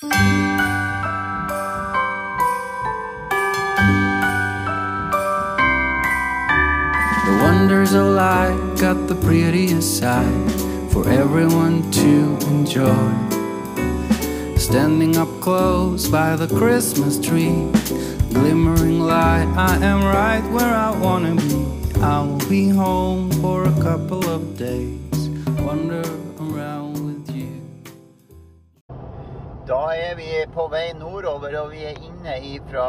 The wonders of life got the prettiest side for everyone to enjoy. Standing up close by the Christmas tree, glimmering light, I am right where I wanna be. I will be home for a couple of days, wander Da er vi på vei nordover, og vi er inne fra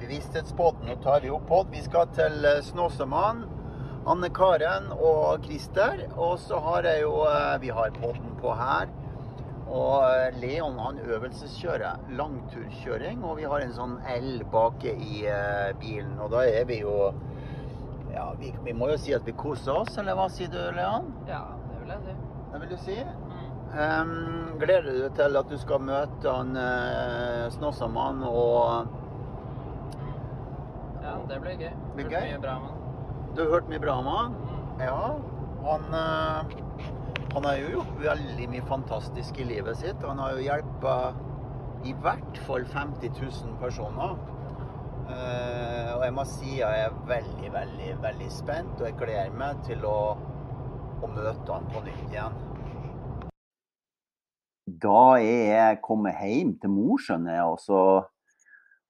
bevissthetsbåten. Nå tar vi opp båt. Vi skal til eh, Snåsamannen. Anne Karen og Christer. Og så har jeg jo eh, Vi har båten på her. Og eh, Leon han øvelseskjører langturkjøring, og vi har en sånn L baki i eh, bilen. Og da er vi jo Ja, vi, vi må jo si at vi koser oss, eller hva sier du, Leon? Ja, det vil jeg si. Det vil du si? Em, gleder du deg til at du skal møte han uh, Snåsamann og Ja, det blir gøy. Blir gøy? Mye bra, men. Du har hørt mye bra om han? Ja. Han, uh, han har jo gjort veldig mye fantastisk i livet sitt. Han har jo hjulpet i hvert fall 50 000 personer. Uh, og jeg må si jeg er veldig, veldig, veldig spent, og jeg gleder meg til å, å møte han på nytt igjen. Da er jeg kommet hjem til Mosjøen, jeg, og så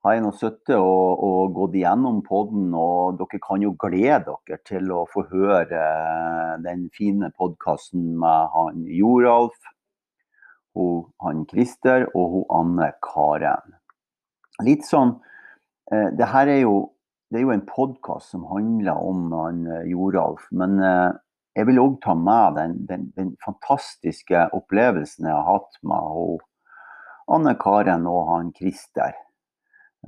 har jeg nå sittet og, og gått igjennom podden, og dere kan jo glede dere til å få høre eh, den fine podkasten med han Joralf, hun, han Christer og hun Anne Karen. Litt sånn eh, Det her er jo, det er jo en podkast som handler om han eh, Joralf, men jeg vil òg ta med den, den, den fantastiske opplevelsen jeg har hatt med Anne Karen og han Christer.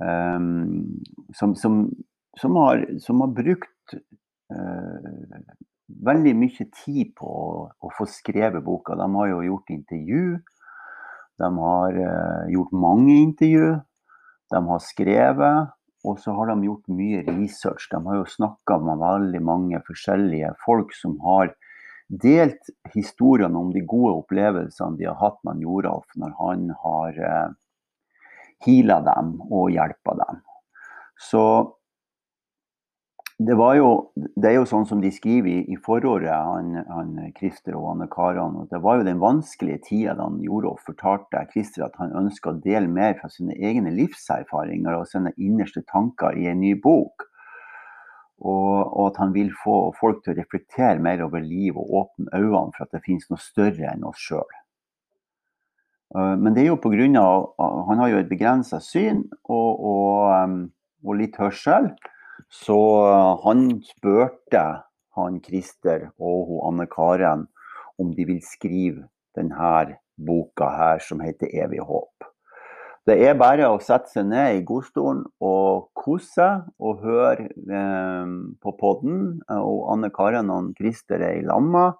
Um, som, som, som, har, som har brukt uh, veldig mye tid på å, å få skrevet boka. De har jo gjort intervju. De har uh, gjort mange intervju. De har skrevet. Og så har de gjort mye research. De har jo snakka med veldig mange forskjellige folk som har delt historiene om de gode opplevelsene de har hatt med Joralf når han har eh, heala dem og hjelpa dem. Så det jo Det er jo sånn som de skriver i, i forordet, han, han Christer og Anne Karan. at Det var jo den vanskelige tida da og fortalte Christer at han ønska å dele mer fra sine egne livserfaringer og sine innerste tanker i en ny bok. Og, og at han vil få folk til å reflektere mer over livet og åpne øynene for at det finnes noe større enn oss sjøl. Eh, Men det er jo pga. Han har jo et begrensa syn og, og, um, og litt hørsel. Så uh, han spurte han Christer og hun Anne Karen om de vil skrive denne boka her som heter 'Evig håp'. Det er bare å sette seg ned i godstolen og kose seg og høre eh, på podden. Og Anne Karen og Christer er i lamma.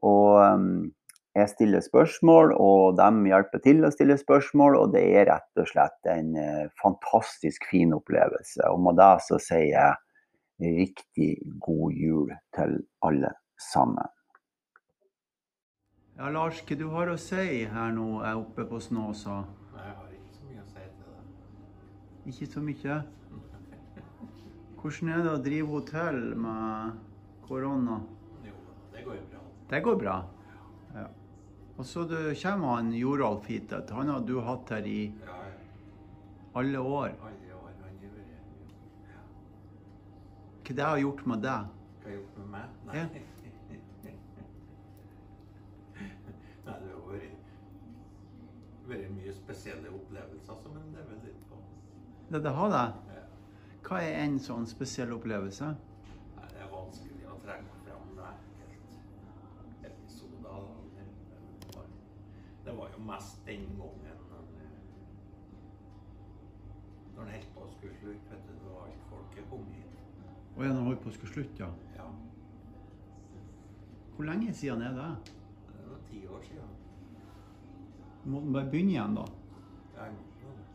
Og um, jeg stiller spørsmål, og de hjelper til å stille spørsmål. Og det er rett og slett en eh, fantastisk fin opplevelse. Og med det så sier jeg riktig god jul til alle sammen. Ja, Lars, hva du har å si her nå er oppe på Snåsa? Nei, jeg har ikke så mye å si til det. Ikke så mye. Hvordan er det å drive hotell med korona? Jo, det går jo bra. Det går bra. Ja. Og så kommer han Joralf hit. Han har du hatt her i Ja, alle år. alle år han gjør det. Hva det har gjort med deg? Hva har gjort med meg? Nei. Ja. Nei, det har vært, vært mye spesielle opplevelser, som men det er vel litt på Det, det har det? ja. Hva er en sånn spesiell opplevelse? Nei, det er vanskelig å trekke fram enkeltepisoder. da. Det, det, var, det var jo mest den gangen når den helt holdt på å skulle slutte. vet du, Det var alt folket kom hit. Og en han holdt på å skulle slutte, ja. Ja, Hvor lenge siden er det? det var ti år siden. Må den bare begynne igjen, da? Jeg måtte det.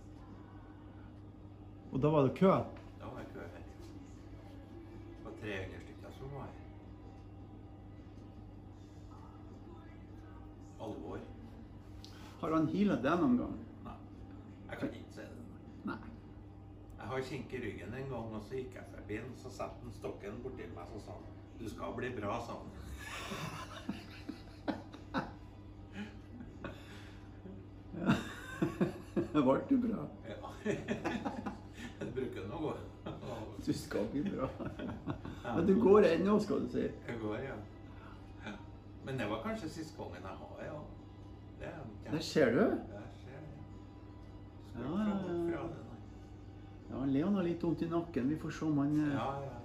Og da var det kø? Da var det kø her. Det var 300 stykker som var her. Alvor. Har han heala det noen gang? Nei. Jeg kan ikke si det. Nei. Jeg har kink i ryggen en gang, og så gikk jeg forbi den, så satte han stokken borti meg, så sa du skal bli bra, sa han. Det ble jo bra. Ja. Det bruker nå å gå. Du skal bli bra. Men du går ennå, skal du si. Jeg går, ja. Ja. Men det var kanskje siste gangen jeg har, ja. Det er Der ser du. Der ser jeg. Skal Ja, ja, ja. fra det. Ja, Leon har litt vondt i nakken. Vi får se om han eh, Ja, ja.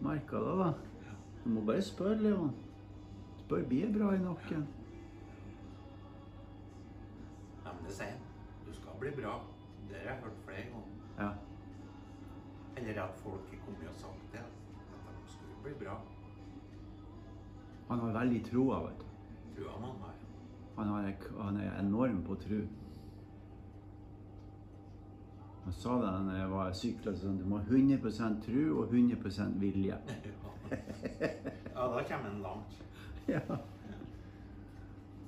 merker det, da. Du må bare spørre, Leon. Spør blir bra i nakken. ja men det sier han. Du skal bli bra. Det har jeg hørt flere ganger. Ja. Eller at folk har kommet og sagt det. At de skulle bli bra. Han har veldig troa, vet du. Trua man har. Han, har, han er enorm på tro. Han sa det da jeg var syk. sånn, du må ha 100% tro og 100% vilje. Ja, da kommer en langt. Ja.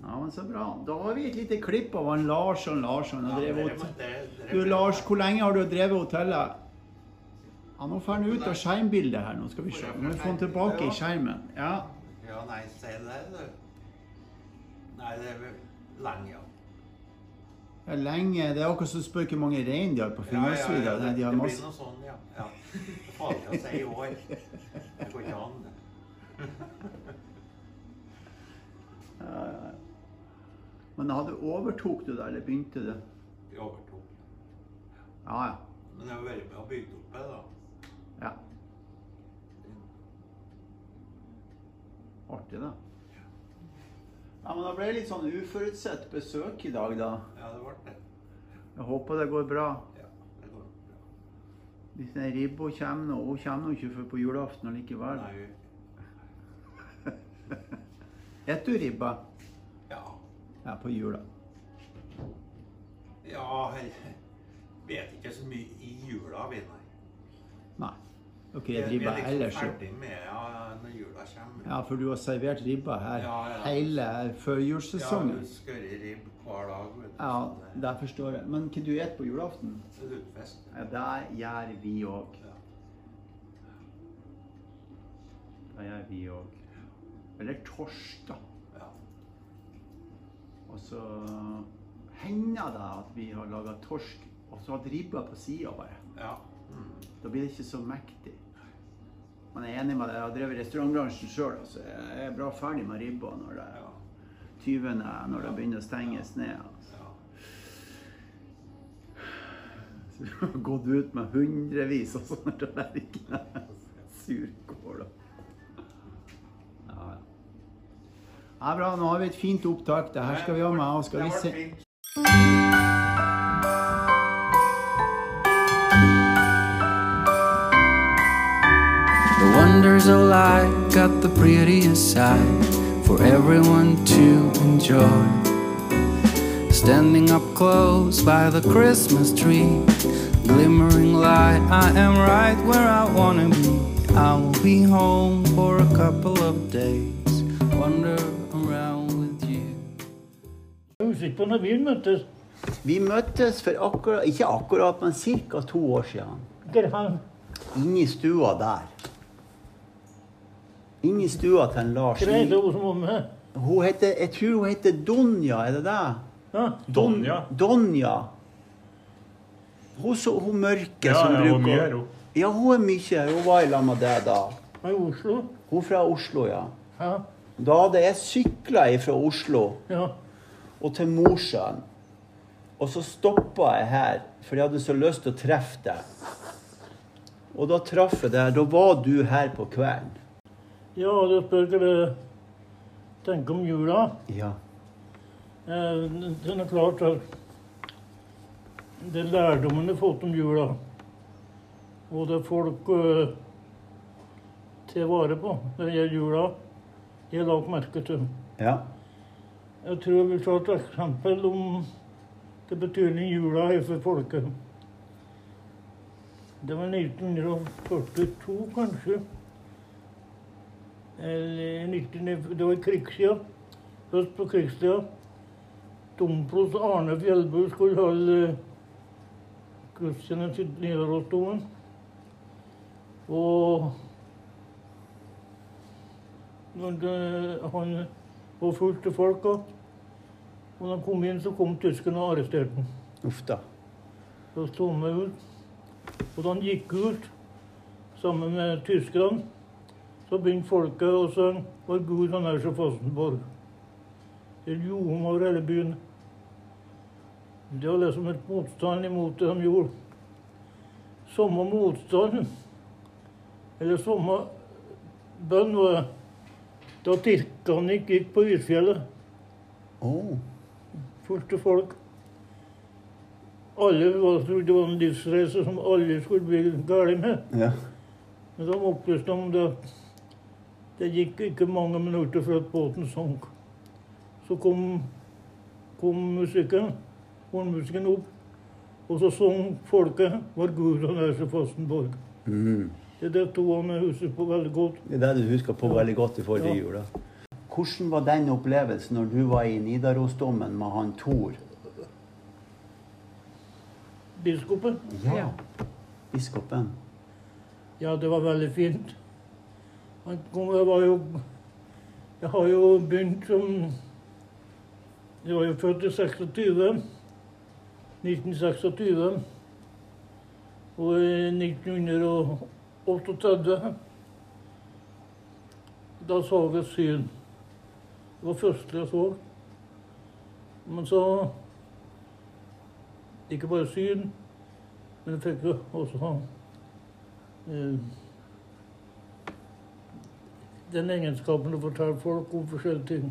ja, men så bra. Da har vi et lite klipp av han Lars og Larsson. Ja, og drev dere dere- dere- Du Lars, hvor lenge har du drevet hotellet? Ja, nå får han ut av skjermbildet her. Nå skal vi se. Nå må vi få han tilbake i skjermen. Ja. Ja, nei, si det, du. Nei, det er vel lenge, ja. Ja, Lenge. Det er akkurat som å spørre hvor mange rein de har på Finnmarksvidda. det, Nei, de har det blir noe sånn, ja. ja. Det er farlig å si i år. Det går ikke an. det. Ja, ja, ja. Men hadde overtok du det, eller begynte det? Jeg overtok. Ja, ja. Men jeg har vært med og bygd opp det, da. ja. Artig, da. Ja, men da ble det litt sånn uforutsett besøk i dag, da. Ja, det ble det. Jeg håper det går bra. Ja, det går bra. Hvis den ribba kommer nå Hun kommer nå ikke før på julaften likevel. Nei, Spiser du ribba? ja. Ja, på jula. Ja, jeg vet ikke så mye i jula, vi, nei. Nei. Dere er ribba er liksom ellers, jo. ja. Ja, for du har servert ribba her Ja, ja. hele Ja, førjulssesongen. du skører ribb hver dag. vet du, Ja, det- forstår jeg. Men hva du spiser på julaften? lutefisk. Ja, det gjør vi òg. Det gjør vi òg. Eller torsk, da. Ja. Og så hender det at vi har laga torsk og så hatt ribba på sida bare. ja. Mm. Da blir det ikke så mektig. Man er enig med deg. Jeg har drevet restaurantbransjen sjøl. Altså. Jeg er bra ferdig med ribba når det Ja. tyvene når det begynner å stenges ned. Altså. Så vi har gått ut med hundrevis av sånne tallerkener. Surkål og Ja, ja. bra. Nå har vi et fint opptak. Det her skal vi ha med. Skal vi se got the prettiest side for everyone to enjoy. Standing up close by the Christmas tree, glimmering light, I am right where I wanna be. I will be home for a couple of days, wander around with you. Jeg husker på når vi møttes. Vi møttes for akkurat, ikke akkurat, men ca. to år siden. Der han Inni stua der. Inni stua til en Lars. greide hun som var med. Hun heter, jeg tror hun heter Donja, er det det? Ja. Don- Donja. Donja. Hun, så, hun mørke Ja, som ja, bruker mye er hun? Ja, hun er mye. Hun var i lag med deg da. I Oslo. Hun fra Oslo, ja. Ja. Da hadde jeg sykla fra Oslo ja. og til Mosjøen. Og så stoppa jeg her, for jeg hadde så lyst til å treffe deg. Og da traff jeg deg. Da var du her på kvelden. Ja, du spør hva du tenker om jula. Ja. Eh, Det er klart at det er lærdommen du har fått om jula, og det er folk eh, tar vare på når det gjelder jula, jeg har lagt merke til. Ja. Jeg tror jeg vil ta et eksempel om det betydning jula har for folket. Det var 1942, kanskje. 19, det var krigstida. Først på krigstida. domprost Arne Fjellbu skulle holde gudstjeneste i Nidarosdomen. Og når han var fullt av folk, og da han kom inn, så kom tyskerne og arresterte ham. Uff da. Så sto han ut. Og da han gikk ut sammen med tyskerne, så begynte folket å synge 'Vår Gud, han er så fastenborg'. Det gjorde over hele byen. Det var liksom et motstand imot det de gjorde. Samme motstand, eller samme bønn, var da Titanic gikk på isfjellet. Oh. Fullt av folk. Alle trodde det var en livsreise som alle skulle bli gale med. Ja. Men de opplyste om det det gikk ikke mange minutter før båten sank. Så kom, kom musikken, hornmusikken opp, og så sang folket 'Vår Gud, han er så fasten borg'. Mm. Det er det to han husker på veldig godt. Det er det du husker på veldig godt i forrige Ja. jula. Hvordan var den opplevelsen når du var i Nidarosdommen med han Thor? Biskopen? Ja. Biskopen. Ja, det var veldig fint. Han kom, jeg var jo Jeg har jo begynt som Jeg var jo født i 26. 1926. Og i 1938 Da så jeg syn. Det var første jeg så. Men så Ikke bare syn, men jeg fikk også eh, den egenskapen å fortelle folk om forskjellige ting.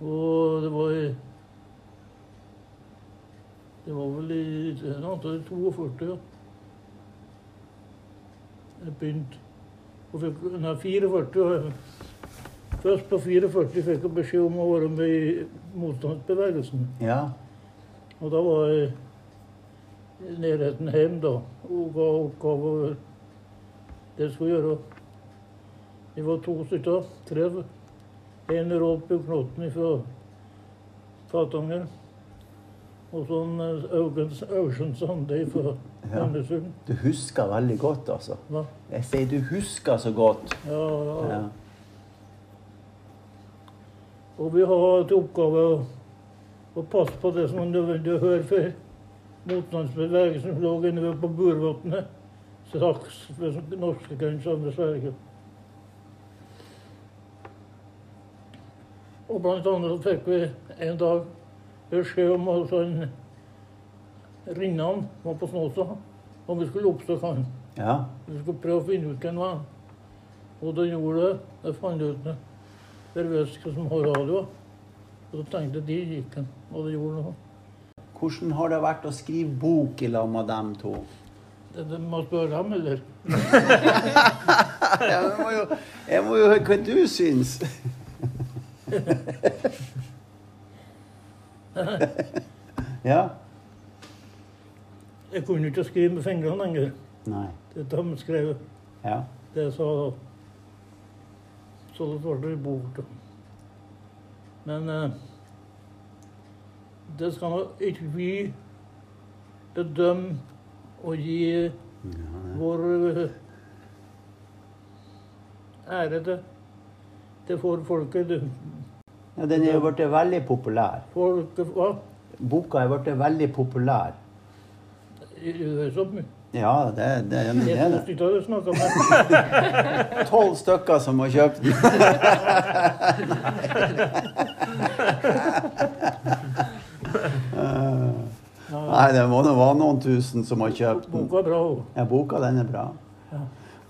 Og det var i Det var vel i antallet 42, ja. Jeg begynte og fikk, Nei, 44. Først på 44 fikk jeg beskjed om å være med i motstandsbevegelsen. Ja. Og da var jeg i nærheten hjem da, og ga oppgaver det skulle gjøre. Vi var to stykker. Tre. En Rolf Knotten fra Tatanger. Og så en eh, Augen Sande fra Ja. Du husker veldig godt, altså. Hva? Jeg sier du husker så godt. Ja, ja. Ja. Og vi har til oppgave å, å passe på det som er nødvendig å høre for motstandsbevegelsen som lå inne på Burvatnet. Straks norske norskegrensa med Sverige. Og blant annet fikk vi en dag beskjed om at han Rinnan var på Snåsa, og vi skulle oppsøke han. Ja. Vi skulle prøve å finne ut hvem han var. Og da gjorde det. Jeg fant ut det. Berveske som har radio. Og så tenkte jeg de gikk han. Og det gjorde noe. Hvordan har det vært å skrive bok i lag med dem to? Det, det må spørre ham, eller? Ja, jeg, må jo, jeg må jo høre hva du syns. ja. Jeg kunne ikke skrive med fingrene lenger. Nei. Det er de skrev Ja. det sa da. Så det ble det bok. Men eh, det skal nå ikke vi bedømme og gi vår eh, ære til. Får folket. ja den er jo blitt veldig populær. Folket hva? Boka er blitt veldig populær. Så mye. Ja, det, det, det, Det er det. Tolv stykker som har kjøpt den. Nei, det må nå være noen tusen som har kjøpt den. Boka er bra. Ja, boka den er bra. Ja.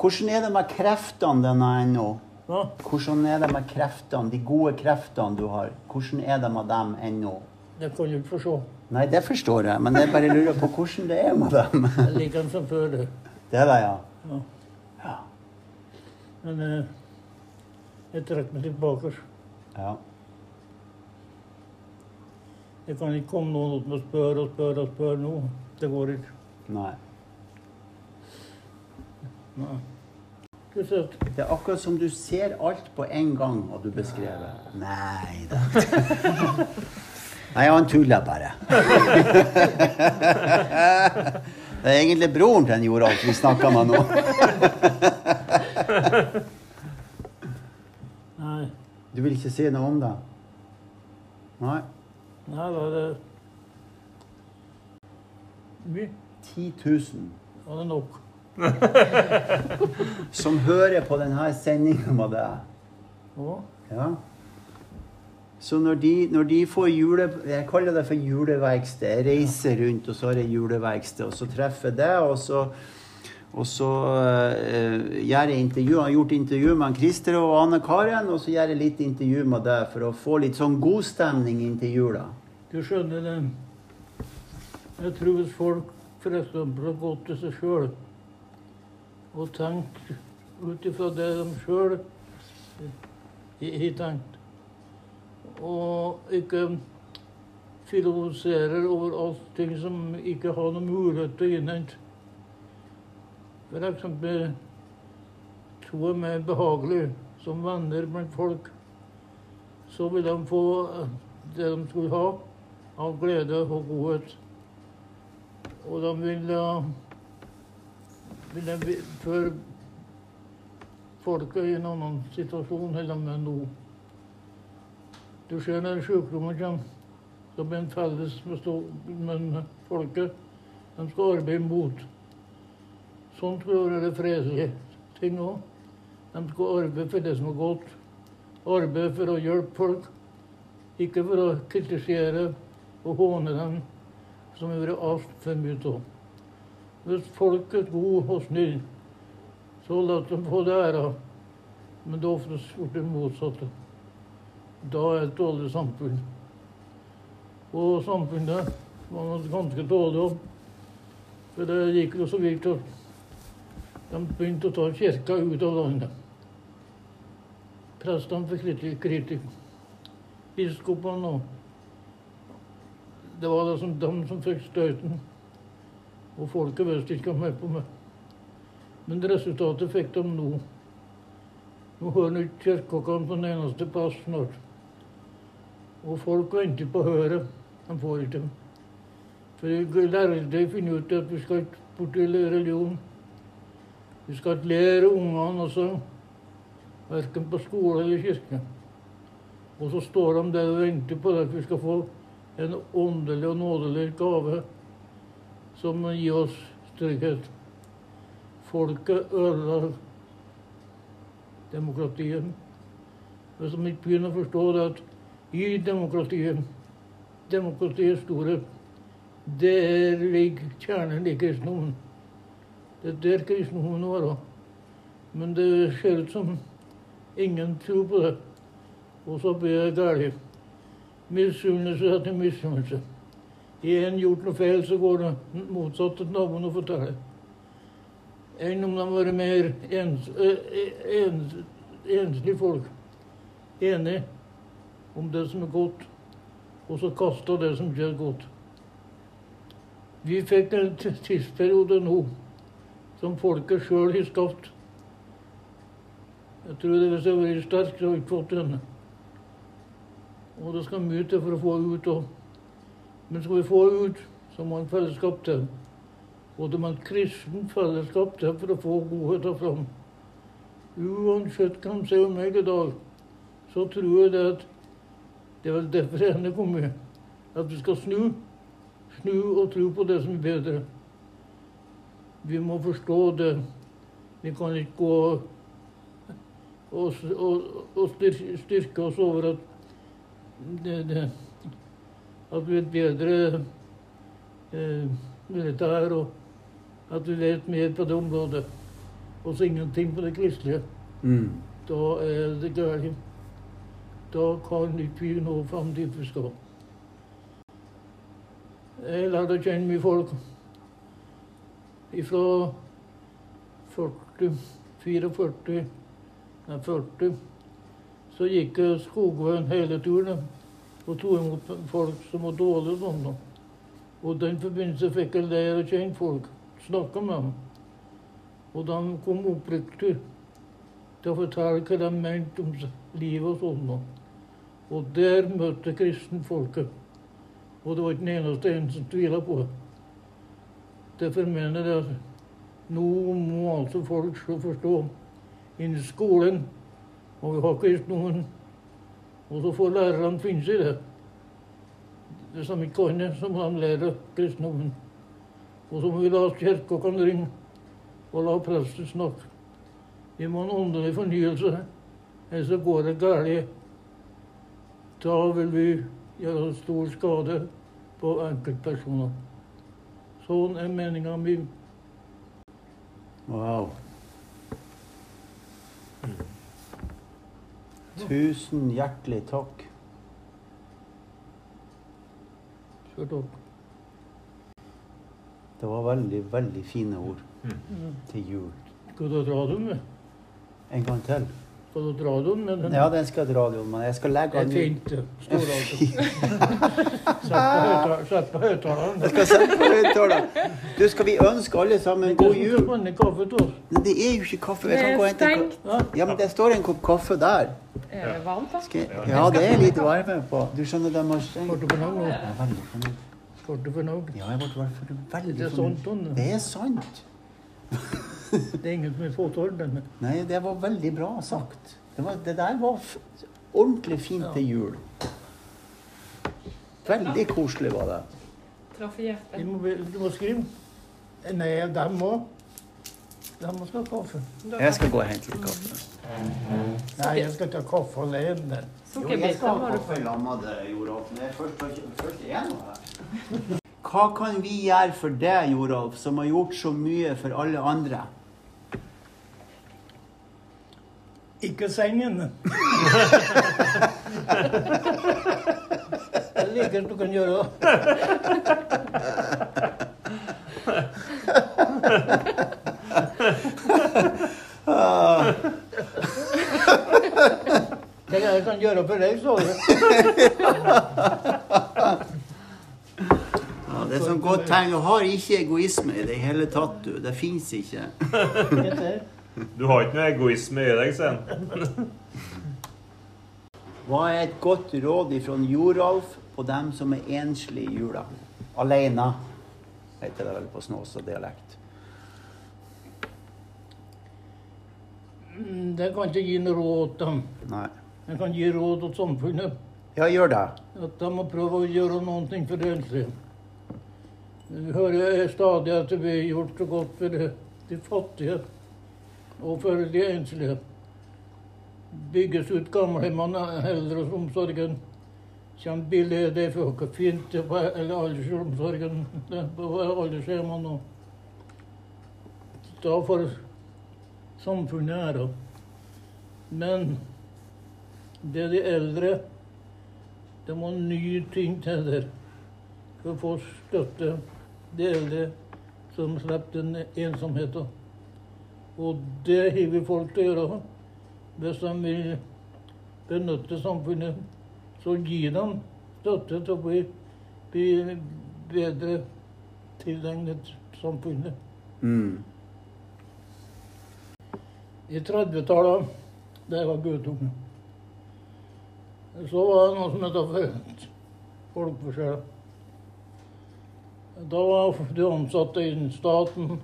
Hvordan er det med kreftene denne ennå? Ja. Hvordan er det med kreftene, de gode kreftene du har? Hvordan er det med dem ennå? Det kan du ikke forstå. Nei, det forstår jeg, men jeg bare lurer på hvordan det er med dem. Jeg liker den som før. det. Det er det, ja. Ja. Ja. Men eh, jeg trekker meg tilbake. ja. Jeg kan ikke komme noen opp og spørre og spørre og spørre nå. Det går ikke. Nei. Nei. Det er akkurat som du ser alt på en gang, og du beskrevet. Nei da. Nei, han tuller bare. Det er egentlig broren til Joralf vi snakker med nå. Nei. Du vil ikke si noe om det? Nei. Nei da, det Mye. 10 000 Var det er nok. som hører på denne sendinga med deg. Ja. Så når de, når de får jule... Jeg kaller det for juleverksted. Jeg reiser rundt, og så har jeg juleverksted. Og så treffer jeg deg, og så, og så eh, gjør jeg intervju. Jeg har gjort intervju med Christer og Anne Karen, og så gjør jeg litt intervju med deg for å få litt sånn godstemning inntil jula. Du skjønner det. Jeg tror hvis folk f.eks. har gått til seg sjøl og tenkt ut ifra det de sjøl har tenkt, og ikke filosoferer over alt ting som ikke har noen mulighet til å innhente. F.eks. to er mer behagelig som venner blant folk, så vil de få det de skulle ha av glede og godhet. Og de vil da vil de føre folket i en annen situasjon enn de er nå. Du ser når sykdommen kommer, så blir en felles med, med folket. De skal arbeide mot. Sånn skal det være fredelige ting òg. De skal arbeide for det som er godt. Arbeide for å hjelpe folk. Ikke for å kritisere og håne dem, som det har vært altfor mye av. Hvis folk er gode og snille, så la dem få det æra. Men det er oftest gjort det motsatte. Da er det et dårlig samfunn. Og samfunnet var ganske dårlig om. For det gikk jo så vidt at de begynte å ta kirka ut av landet. Prestene fikk kritikk. kritikk. Biskopene og Det var liksom som som fikk støyten. Og folket visste ikke hva de på med. Men resultatet fikk de nå. Nå hører ikke på den eneste plass snart. Og folk venter på å høre. De får ikke. For lærere finner ut at vi skal ikke bort til religion. Vi skal ikke lære ungene også, verken på skole eller kirke. Og så står de der og venter på at vi skal få en åndelig og nådelig gave som gir oss trygghet. Folket ødelegger demokratiet. Hvis de ikke begynner å forstå det at i demokratiet, demokratiets storhet, der ligger kjernen i kristendommen. Det er der vår. var. Men det ser ut som ingen tror på det. Og så blir det galt. Misunnelse etter misunnelse. Har en gjort noe feil, så går det motsatt til naboen og forteller. Enn om de har vært mer ens, eh, ens, enslige folk. Enige om det som er godt, og så kasta det som ikke er godt. Vi fikk en tidsperiode nå som folket sjøl har skapt. Jeg tror det hvis jeg var vært sterk, så hadde jeg ikke fått den. Og det skal mye til for å få ut òg. Men skal vi få ut, så må en fellesskap til. Og det må et kristent fellesskap til for å få godheten fram. Uansett hva de sier om meg i dag, så tror jeg det at det er vel derfor jeg er kommet. At vi skal snu. Snu og tro på det som er bedre. Vi må forstå det. Vi kan ikke gå og, og, og styrke oss over at det, det, at vi er bedre eh, militær, og at vi vet mer på det området. Og så ingenting på det kristelige. Mm. Da er det galt. Da kan ikke vi nå fram dit vi skal. Jeg lærte å kjenne mye folk fra 40, 44, nei 40. Så gikk jeg skogveien hele turen og tok imot folk som var dårlige sånn. Og i den forbindelse fikk jeg lære å kjenne folk, snakke med dem. Og de kom oppriktig til å fortelle hva de mente om livet og sånn. Og der møtte kristenfolket. Og det var ikke den eneste en som tvila på det. Derfor mener jeg at nå må altså folk så forstå innen skolen Og vi ha noen og så får lærerne finne seg i det. Det som ikke kan som må lærer lære kristendommen. Og så må vi la kirka kan ringe, og la presten snakke. Vi må ha en åndelig fornyelse, ellers så går det galt. Da vil vi gjøre stor skade på enkeltpersoner. Sånn er meninga mi. Wow. Tusen hjertelig takk. Skjørt opp. Det var veldig, veldig fine ord Mm. til jul. Skal du dra dem med? En gang til. Skal du dra den? med den? Ja, den skal jeg dra, den, men jeg skal legge den fint. Stor. Sett på høyttaleren. Jeg skal sette på høyttaleren. Du, skal vi ønske alle sammen god jul? Kaffe det er jo ikke kaffe. Jeg Det kan gå og er hente stengt. ka- Ja, men det står en kopp kaffe der. Er det varmt, da? Ja, det er litt varme på. Du skjønner, de har stengt. Ble du fornøyd? Ja, jeg ble veldig, fornøyd. Det er sant. Det er ingen som vil få til den. Nei, det var veldig bra sagt. Det, var, det der var f ordentlig fint til jul. Veldig koselig var det. Traff i hjertet. må, du må skrive. Nei, dem òg. De må skal ha kaffe. Jeg skal gå og hente litt kaffe. Nei, jeg skal ta kaffe alene. Jo, jeg skal ha kaffe sammen med deg, Joralf. Det er først, først igjen. Hva kan vi gjøre for deg, Joralf, som har gjort så mye for alle andre? Ikke sengen. Det er likest du kan gjøre. Hva er det jeg kan gjøre for deg, sa? Ja, det er sånn godt tegn. Du har ikke egoisme i det hele tatt, du. Det fins ikke. Du har ikke noe egoisme i deg, sen. Hva er et godt råd fra Joralf på dem som er enslige i jula? Aleine, heter det vel på Snåsa-dialekt. Mm, Det kan ikke gi noe råd til dem. Nei. Jeg kan gi råd til samfunnet. Ja, gjør det. At de må prøve å gjøre noe for de enslige. Vi hører stadig at vi har gjort så godt for de, de fattige og for de enslige. Bygges ut gamlehjemmene, eldreomsorgen. Kommer billig, det er for fint på aldersomsorgen. Er på aldershjemmene. Da får samfunnet æra. Men det er de eldre det må nye ting til der for å få støtte de eldre som slipper den ensomheten. Og det har vi folk til å gjøre. Hvis de vil benytte samfunnet, så gi dem støtte til å bli, bli bedre tilegnet samfunnet. Mm. I 30-tallet, da jeg var guttunge, så var det noe som het for folkeforskjell. Da var de ansatte innen staten,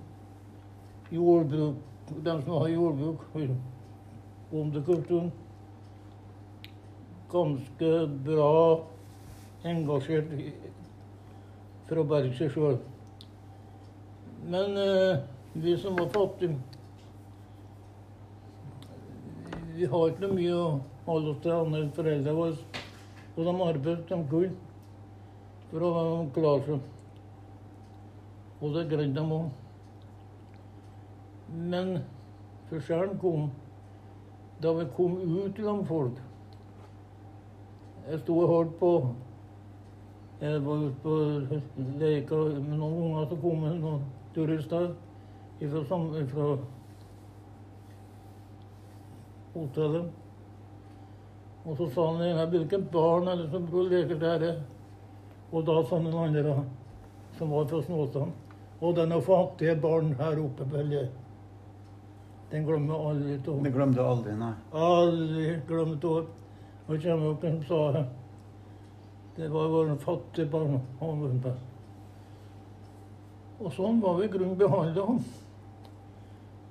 jordbruk, de som har jordbruk, bondekulturen, ganske bra engasjert for å berge seg sjøl. Men eh, vi som var fattige vi har ikke noe mye å holde oss til annet enn foreldrene våre. Og de arbeidet de kunne for å klare seg. Og det greide de òg. Men forskjellen kom da vi kom ut blant folk. Jeg sto og hørte på Jeg var ute på leka med noen unger som kom noen turister fra, hotellet. Og så sa han ene hvilket barn er det som bror leker der? Og da sa den andre, som var fra Snåsand, og denne er fattige barn her oppe. Vel. Den glemmer jeg aldri av. Den glemte aldri, nei. Aldri glemt år. Og kommer opp og sa. Det var vår fattige barn. Og sånn var vi i grunnen behandla han.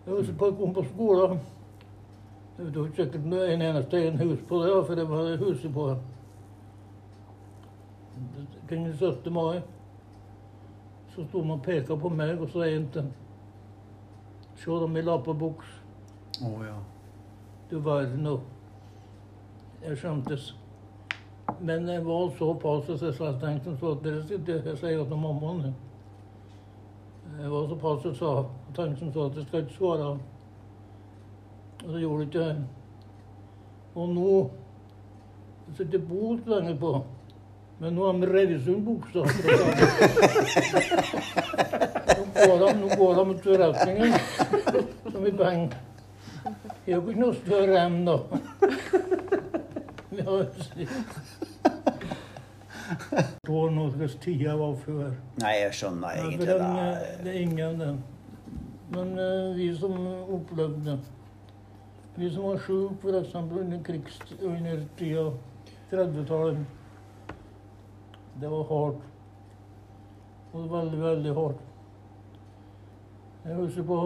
Jeg husker på jeg kom på skolen. Det var ikke sikkert er en eneste en hus på det, for det var huset på det. Kring 17. mai så sto man og peka på meg, og så en til Se dem i lappebuks. Å ja. Du verden og Jeg skjøntes. Men jeg var såpass jeg tenkte så at dere sitter Jeg sier til mammaen Jeg var såpass jeg tenkte så at jeg skal ikke svare. Og så gjorde ikke jeg. Og nå det sitter bot lenger på. Men nå har de revet sund buksa. Nå går de, nå går de med forretningen som vi penger. Det er jo ikke noe større enn da. Har Forstår nå hvilken tid jeg var før. Nei, jeg skjønner egentlig det. Er... det er ingen den. Men uh, vi som opplevde Vi som var sjuke f.eks. under krigs... under 30-tallet. Det var hardt. Og veldig, veldig hardt. Jeg husker på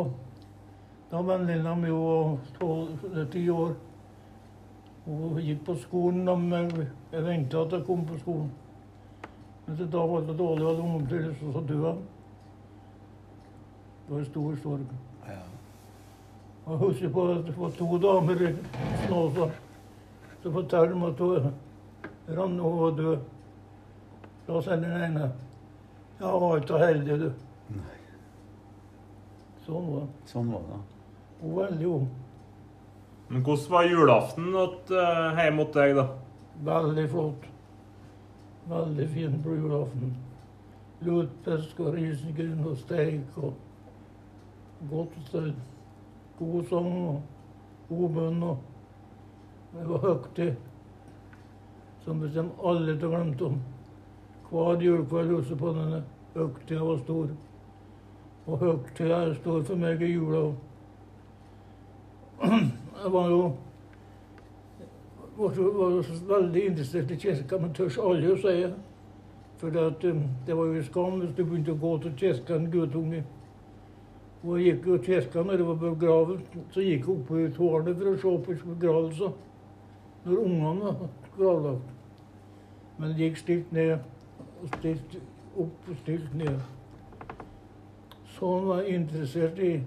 Da venninna mi var ti år. Hun gikk på skolen med Jeg venta at jeg kom på skolen. Men så da var det dårlig av lungeomtryll, så så døde han. Det var en stor sorg. Ja. Jeg husker på at det var to damer i Snåsa som fortalte meg at hun rant og var død. Da sa den ene Ja, hun var ikke så heldig, du. Nei. Sånn var det. Sånn var det. Hun var veldig ung. Men hvordan var julaften at, eh, hjemme hos deg, da? Veldig flott. Veldig fin på julaften. Lutfisk og risengryn og steik og godt sted. God sang og god bønn. og Det var høytid som vi kommer alle til å glemme om. Hver julekveld også på denne høytida var stor. Og høgtida står for meg i jula. Jeg var jo var, var veldig interessert i kirka, men tørs aldri å si. For um, det var jo skam hvis du begynte å gå til kirka en guttunge. Og jeg gikk jo kirka når det var begravet, så gikk jeg oppe i tårnet for å se på begravelser. Når ungene var gravlagt. Men det gikk stilt ned, stilt opp og stilt ned. Sånn var interessert i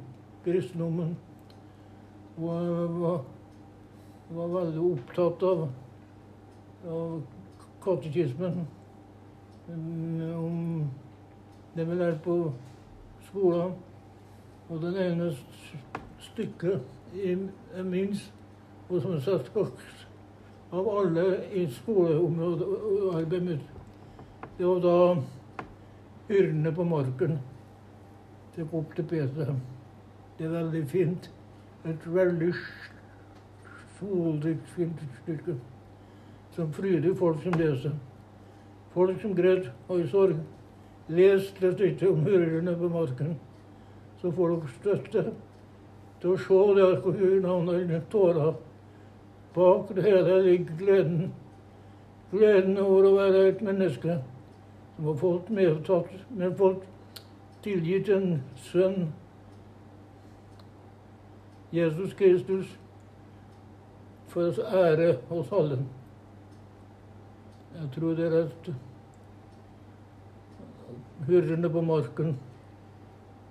kristendommen. Og var var veldig opptatt av, av katekismen. Om det vi lærte på skolen. Og det ene stykket jeg minst, og som satt høyest av alle i skoleområdet arbeidet det var da hyrdene på marken opp til Betlehem. Det er veldig fint. Et veldig solrikt fint stykke som fryder folk som leser. Folk som gråt og i sorg. Les det ikke om hyrdene på marken, så får dere støtte til å se det hvor navnet tårer. Bak det hele ligger gleden. Gleden over å være et menneske som har fått medtatt, men fått tilgitt en sønn, Jesus Kristus, for oss ære hos alle. Jeg tror det er at hyrdene på marken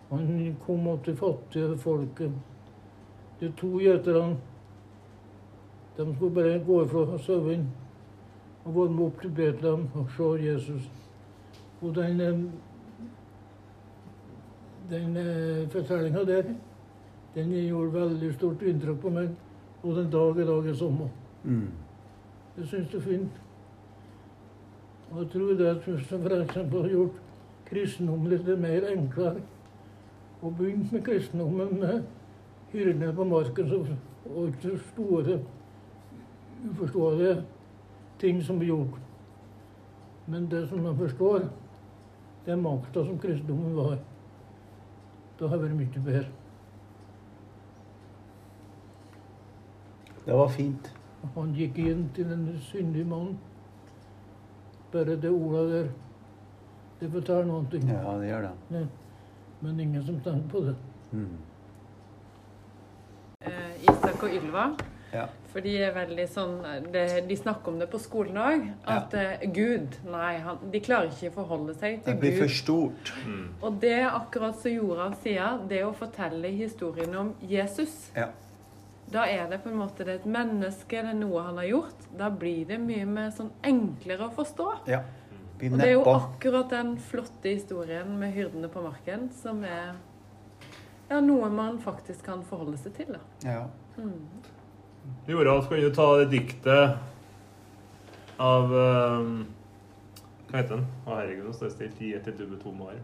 Han kom opp til fattige folket. De to gjeterne de skulle bare gå ifra sauen og med opp til Betlehem og se Jesus. Og den, eh, den fortellinga der, den gjorde veldig stort inntrykk på meg. Og den dag i dag er sommer. Mm. Jeg syns det er fint. Og jeg tror det som eksempel har gjort kristendommen litt mer enklere, og begynt med kristendommen med hyrdene på marken som, og ikke store, uforståelige ting som blir gjort. Men det som man forstår, det er makta som kristendommen var. Da har det vært mye bedre. Det var fint. Han gikk inn til en syndig mann. Bare det ordet der, det forteller noe. Ja, det gjør det. Men ingen som tenker på det. Mm. Eh, Isak og Ylva. Ja. For de er veldig sånn det, De snakker om det på skolen òg. At eh, Gud Nei, han, de klarer ikke å forholde seg til Gud. Det blir blir for stort. stort. Og det er akkurat som Joran sier, det å fortelle historien om Jesus. Ja. Da er det på en måte det er et menneske, det er noe han har gjort. Da blir det mye mer sånn enklere å forstå. ja. Og det er jo akkurat den flotte historien med hyrdene på marken som er ja, noe man faktisk kan forholde seg til. da. Ja. Joralf, skal du ta det diktet av um, Hva heter den? Å, herregud, nå står det stilt. Gi etter du to år.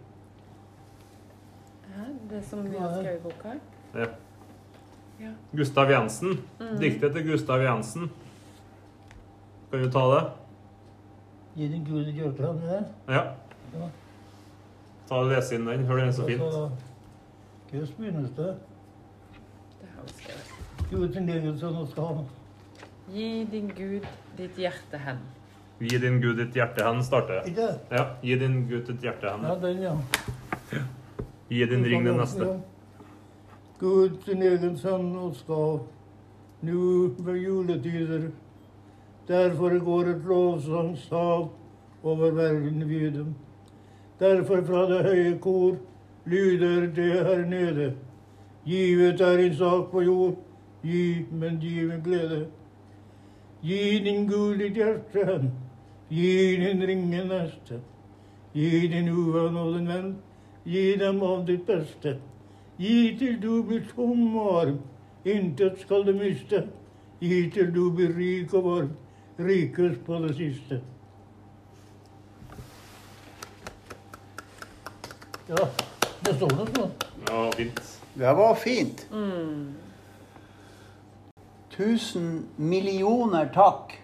Ja, det som vi har skrevet i boka. Ja. Ja. Gustav Jensen. Diktet til Gustav Jensen. Kan du ta det? Gi den gule et der? Ja. Ja. Ta og Les inn den. Hør den er så fint. Hvordan begynner det? Det har vi skrevet. Gi din Gud ditt hjerte hen. Gi din Gud ditt hjerte hen, starter det. Ja. Gi din Gud ditt hjerte Ja, den, ja. Gi din ring den neste. Gud sin egen sønn og skal, nå ved juletider. Derfor går et lovsangshav over verden viden. Derfor fra det høye kor lyder det her nede. Givet er en sak på jord, gi, men gi med glede. Gi din Gud ditt hjerte gi din ringe neste. Gi din uvenn og din venn, gi dem av ditt beste. Gi til du blir tom og arm, intet skal du miste. Gi til du blir rik og varm, rikest på det siste. Ja, det står noe sånt. Ja, fint. Det var fint. Tusen millioner takk.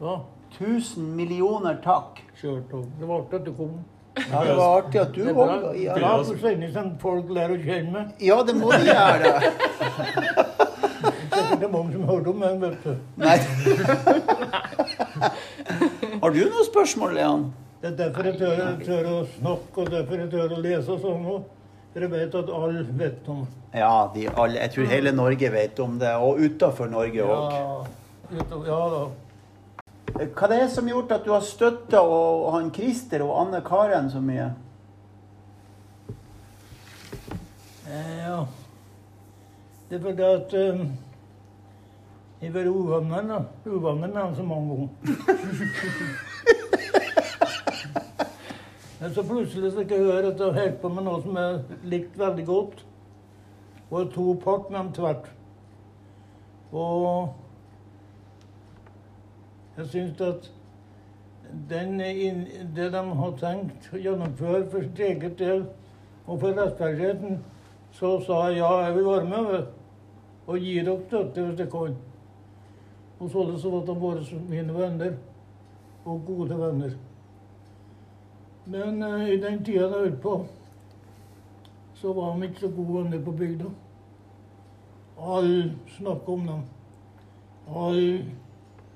Ja, Tusen millioner takk. kjørt opp. Det var artig at du kom. Ja, det var artig at du Det kom. Ja, Ja, er for lenge siden folk lærer å kjenne meg. ja, det må de gjøre. Det er mange som hørt om meg, vet du. Nei. Har du noen spørsmål, Leon? Det er derfor jeg tør, tør å snakke, og derfor jeg tør å lese og sånn òg. Jeg vet at alle vet om det. Ja, de alle, jeg tror hele Norge vet om det, og utafor Norge òg. Ja, ja da. Hva det er som har gjort at du har støtta han Christer og Anne Karen så mye? Eh, Ja. Det er fordi at um, jeg har vært uvenner med han så mange ganger. Men så plutselig så jeg høre at jeg holdt på med noe som jeg likte veldig godt. Og tok part med dem tvert. Og jeg syns at den, det de har tenkt å gjennomføre for sitt eget del og for rettferdigheten, så sa jeg ja, jeg vil være med og gi dere støtte hvis jeg kan. Og således så ble de våre mine venner, og gode venner. Men eh, i den tida jeg holdt på, så var de ikke så gode venner på bygda. Alle snakket om dem. Alle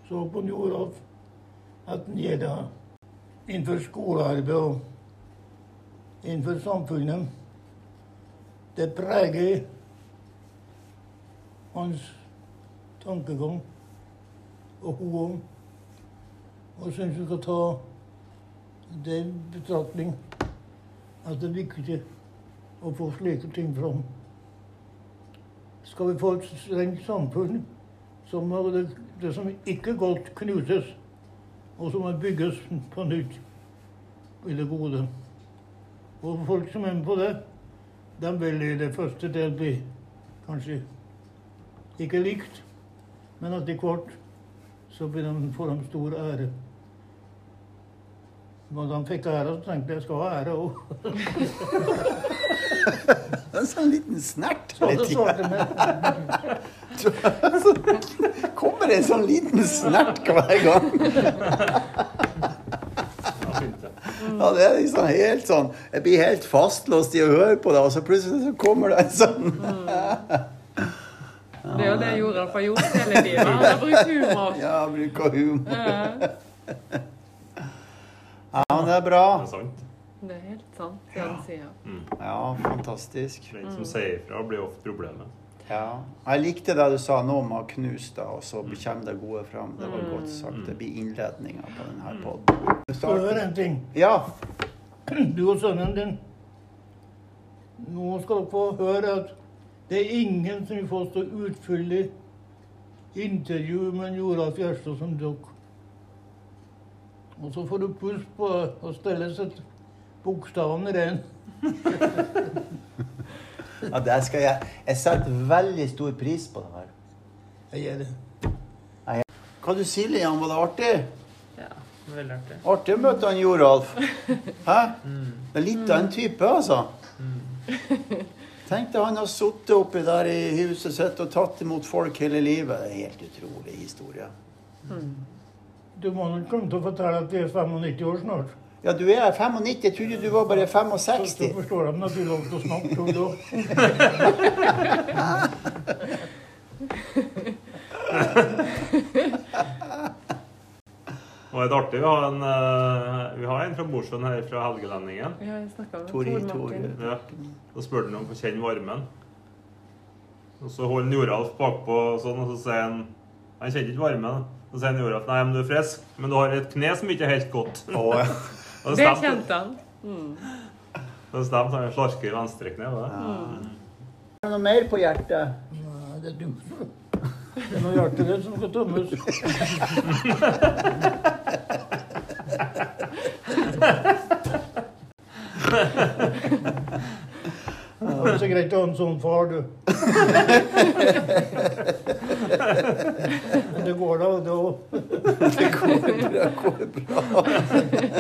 så på Njoralf at han gjør det innenfor skolearbeid og innenfor samfunnet. Det preger hans tankegang og hun òg. Og syns vi skal ta det i betraktning at det er viktig å få slike ting fram. Skal vi få et strengt samfunn, så må det, det som ikke godt, knuses. Og så må det bygges på nytt i det gode. Og folk som er med på det, de vil i det første del bli kanskje ikke likt, men etter hvert så får de stor ære. Når han fikk æra, så tenkte jeg jeg skal ha ære òg. En sånn liten snert. Jeg. Kommer det en sånn liten snert hver gang? Ja, det. Er liksom helt sånn Jeg blir helt fastlåst i å høre på det, og så plutselig så kommer det en sånn Det Det er jo det Joralf har gjort hele livet. Han har brukt humor. Ja, bruker humor. Ja, men det er bra. Det er sant. det er helt sant, det han sier. Ja, fantastisk. Den som sier ifra, blir ofte problemet. Ja. Jeg likte det du sa nå om å knuse det, og så kommer det gode fram. Det var godt sagt. Det blir innledninga på denne poden. Skal du høre en ting? Ja. Du og sønnen din. Nå skal dere få høre at det er ingen som vil få så utfyldig intervju med Joralf Gjerstad som dere. Og så får du puls på å stelle seg bokstavene ren. ja, det skal jeg. Jeg setter veldig stor pris på det her. Jeg gjør det. Hva du sier Lian? Var det artig? Ja, veldig artig. Artig å møte han Joralf. Hæ? Det er litt av en type, altså. Tenk deg han har sittet oppi der i huset sitt og tatt imot folk hele livet. Det er en helt utrolig historie. Du må nok komme til å fortelle at du er 95 år snart. Ja, du er 95. Jeg trodde du var bare 65. Så så forstår de at du lov til å snakke om det. Og det er artig. Vi har en, eh, vi har en fra Mosjøen her fra Helgelendingen. Ja, jeg snakket med Tor, Tor Tor. Martin. Ja. Da spurte han om å få kjenne varmen. Og så holder Joralf bakpå sånn, og så sier han Han kjenner ikke varmen. Så sier han at nei, men du er frisk, men du har et kne som ikke er helt godt. Oh, ja. Det det kjente han. Det stemte. Han har slarker i venstrekne. kne. det? er det noe mer på hjertet? Nei, det er du. Det er noe hjerteledd som skal tømmes. Det er så greit å ha en sånn far, du. Men det går da, det òg. Det går bra. Det går bra.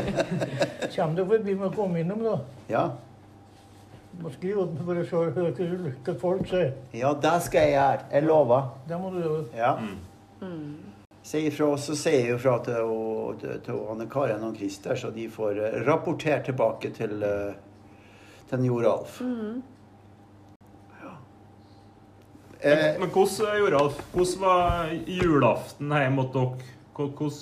Kommer du forbi med å komme innom, da? Ja. Må skrive opp for å se hva folk sier. ja, det skal jeg gjøre. Jeg lover. Det må du gjøre. Ja. Si ifra, så sier jeg jo fra til, til, til Anne Karen og Christer, så de får rapportert tilbake til, eh, til Joralf. Ja. Eh, Men hvordan, Joralf, hvordan var julaften hjemme hos dere? Hvordan,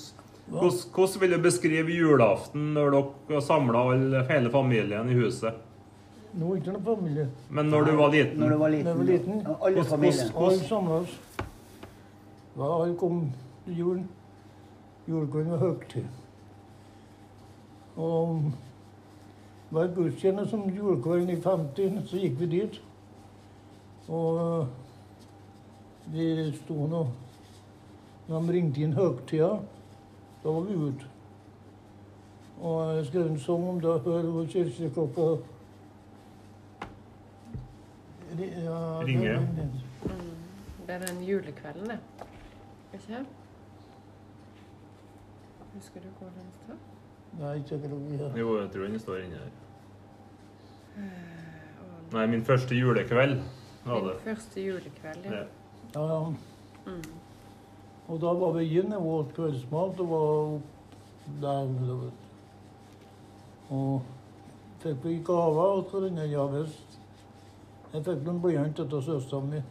hvordan, hvordan vil du beskrive julaften når dere samla hele familien i huset? Nå er ikke noe familie. Men når du var liten? når du var liten. liten. du var liten. Ja, Alle familien. Alle samla oss. Ja, alle kom til julen. Julekvelden var høytid. Og hver gudstjeneste som julekvelden i 50, så gikk vi dit. Og vi sto nå Når de ringte inn høgtida, da var vi ute. Og jeg skrev en sang om det før kirkeklokka ja, det- Ringer. Det er den julekvelden, det. Ikke? Husker du hvor den står? Nei, ikke akkurat. Jo, jeg tror den står inni her. Nei, min første julekveld var det. Min første julekveld, ja. Ja. Ja, ja. Mm. Og da var vi inne og åt kveldsmat og var der. vet. Og fikk vi gaver og så denne, Ja visst. Jeg fikk noen blyanter av søstera min.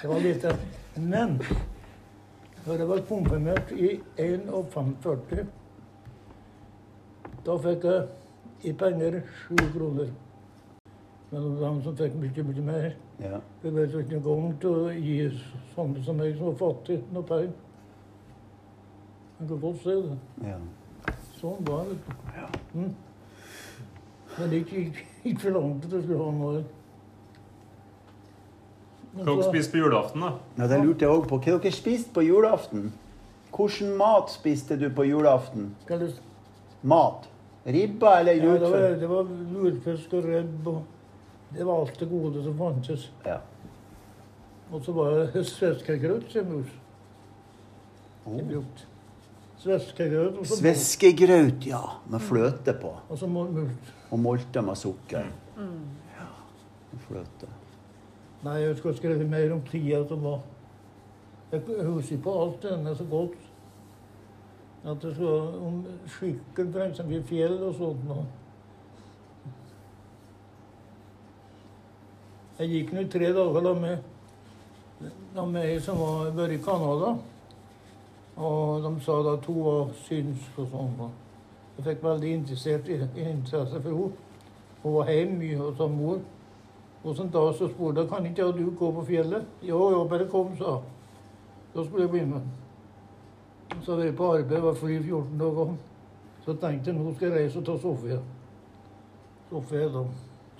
Det var lite. Men da jeg var konfirmert i 51, da fikk jeg i penger sju kroner. Mellom han som fikk mye, mye mer. Ja. Vi vet ikke engang til å gi sånne som meg, som var fattig, noe penger. Man kan godt se det. Ja. Sånn var det. Mm. Men det gikk ikke, for langt at jeg skulle ha noe. Hva dere spiste på julaften, da? Ja, det lurte jeg òg på. Hva dere spiste på julaften? Hvilken mat spiste du på julaften? Skal du... Mat? Ribba eller ja, det, var, lutfisk? det var lurfisk og rebb og Det var alt det gode som fantes. Ja. Og så var det sveskegrøt som Oh. brukte. Sveskegrøt og så Sveskegraut, ja. Med fløte på. og så mult. Og molte med sukker. Ja. Og fløte. Nei, jeg skulle skrevet mer om tida som var. Jeg husker på alt denne så godt. At det skulle om eksempel i fjell og sånt. Og Jeg gikk nå tre dager da med, da med som var vært i Canada. Og de sa da hun var synsk og sånn. da. Jeg fikk veldig interessert interesse for henne. Hun var hjemme mye hos mor. Og så dag så spurte jeg kan ikke du gå på fjellet. Jo, jo, bare kom, sa. Da skulle jeg bli med. Så var jeg på arbeid, var fri 14 dager. Så tenkte jeg nå skal jeg reise og ta Sofie. Sofie da.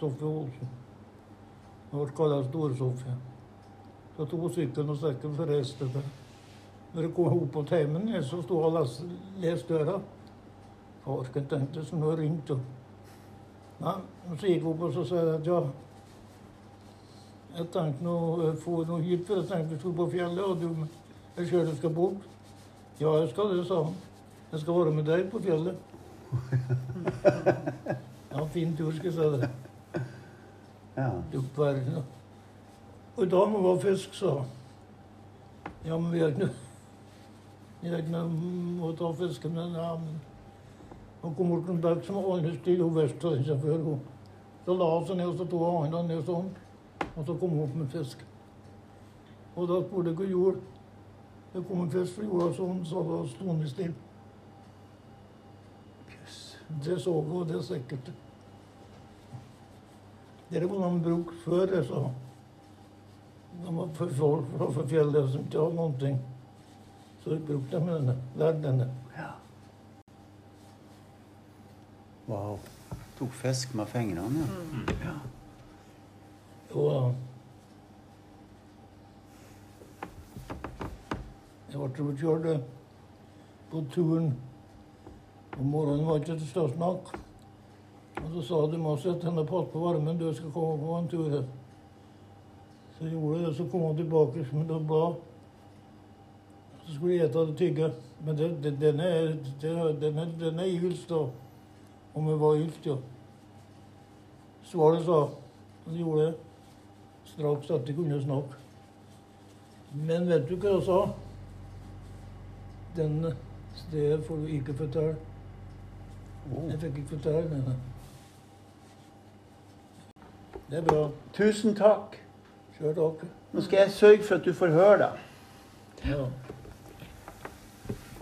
Sofie Olsen. Hun ble kalt Storsofia. Så tok hun sykkelen og sekken så reiste jeg. Når jeg kom opp på timen, så sto hun og leste, døra. Farsken tenkte som hun ringte. Nei, men så gikk hun opp og så sa jeg at ja Jeg tenkte nå å få noe hit, for jeg tenkte vi skulle på fjellet, og du jeg sjøl skal bort. Ja, jeg skal det, sa han. Jeg skal være med deg på fjellet. ja, fin tur, skal jeg si det. Ja. Da. Og i dag må vi fisk, han. Ja, men vi har ikke noe Vi har ikke noe å ta fisken med. Ja, men Han kom bort en bekk som andre stille hun vest av seg før. hun. Så la hun seg ned, og så tok hun hånda ned sånn. Og så kom hun opp med fisk. Og da spurte jeg hva hun gjorde. Det kom en fisk fra jorda sånn, så da sto han stille. Det så hun, og det er sikkert. Det var man brukte før, sa. De var for folk fra for fjellet som ikke hadde noen ting. Så brukte de denne, lærte denne. ja. Wow. Tok fisk med fingrene, ja. Mm. ja. Jeg ble kjørt eh, på turen. Om morgenen var ikke til å snakke. Og så sa de må sette henne på varmen, du skal komme på en tur. her. Så jeg gjorde det, så kom hun tilbake med et blad. Så skulle jeg ete det tygge. Men det, det, denne er, det, den er, gylst, da. Om det var gylst, ja. Svaret sa, Så det gjorde jeg straks at de kunne snakke. Men vet du hva jeg sa? Den stedet får du ikke fortelle. Jeg fikk ikke fortelle denne. Det er bra. Tusen takk. Sjøl takk. Nå skal jeg sørge for at du får høre det. Ja,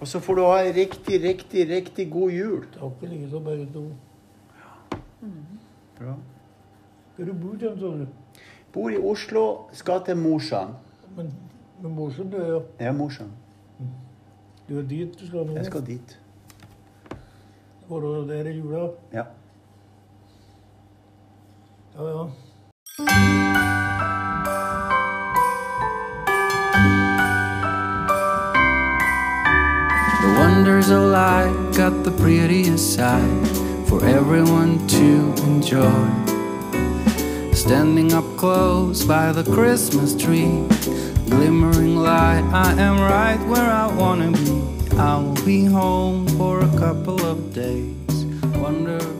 Og så får du ha en riktig, riktig, riktig god jul. takk i like så begge to. Bra. Hvor du bor du, sa du? Bor i Oslo, skal til Mosjøen. Men, men Mosjøen, du er, ja. Jeg er Mosjøen. Du er dit du skal nå? Jeg skal dit. Var du der i jula? Ja. The wonders of life got the prettiest side for everyone to enjoy. Standing up close by the Christmas tree, glimmering light, I am right where I wanna be. I will be home for a couple of days, with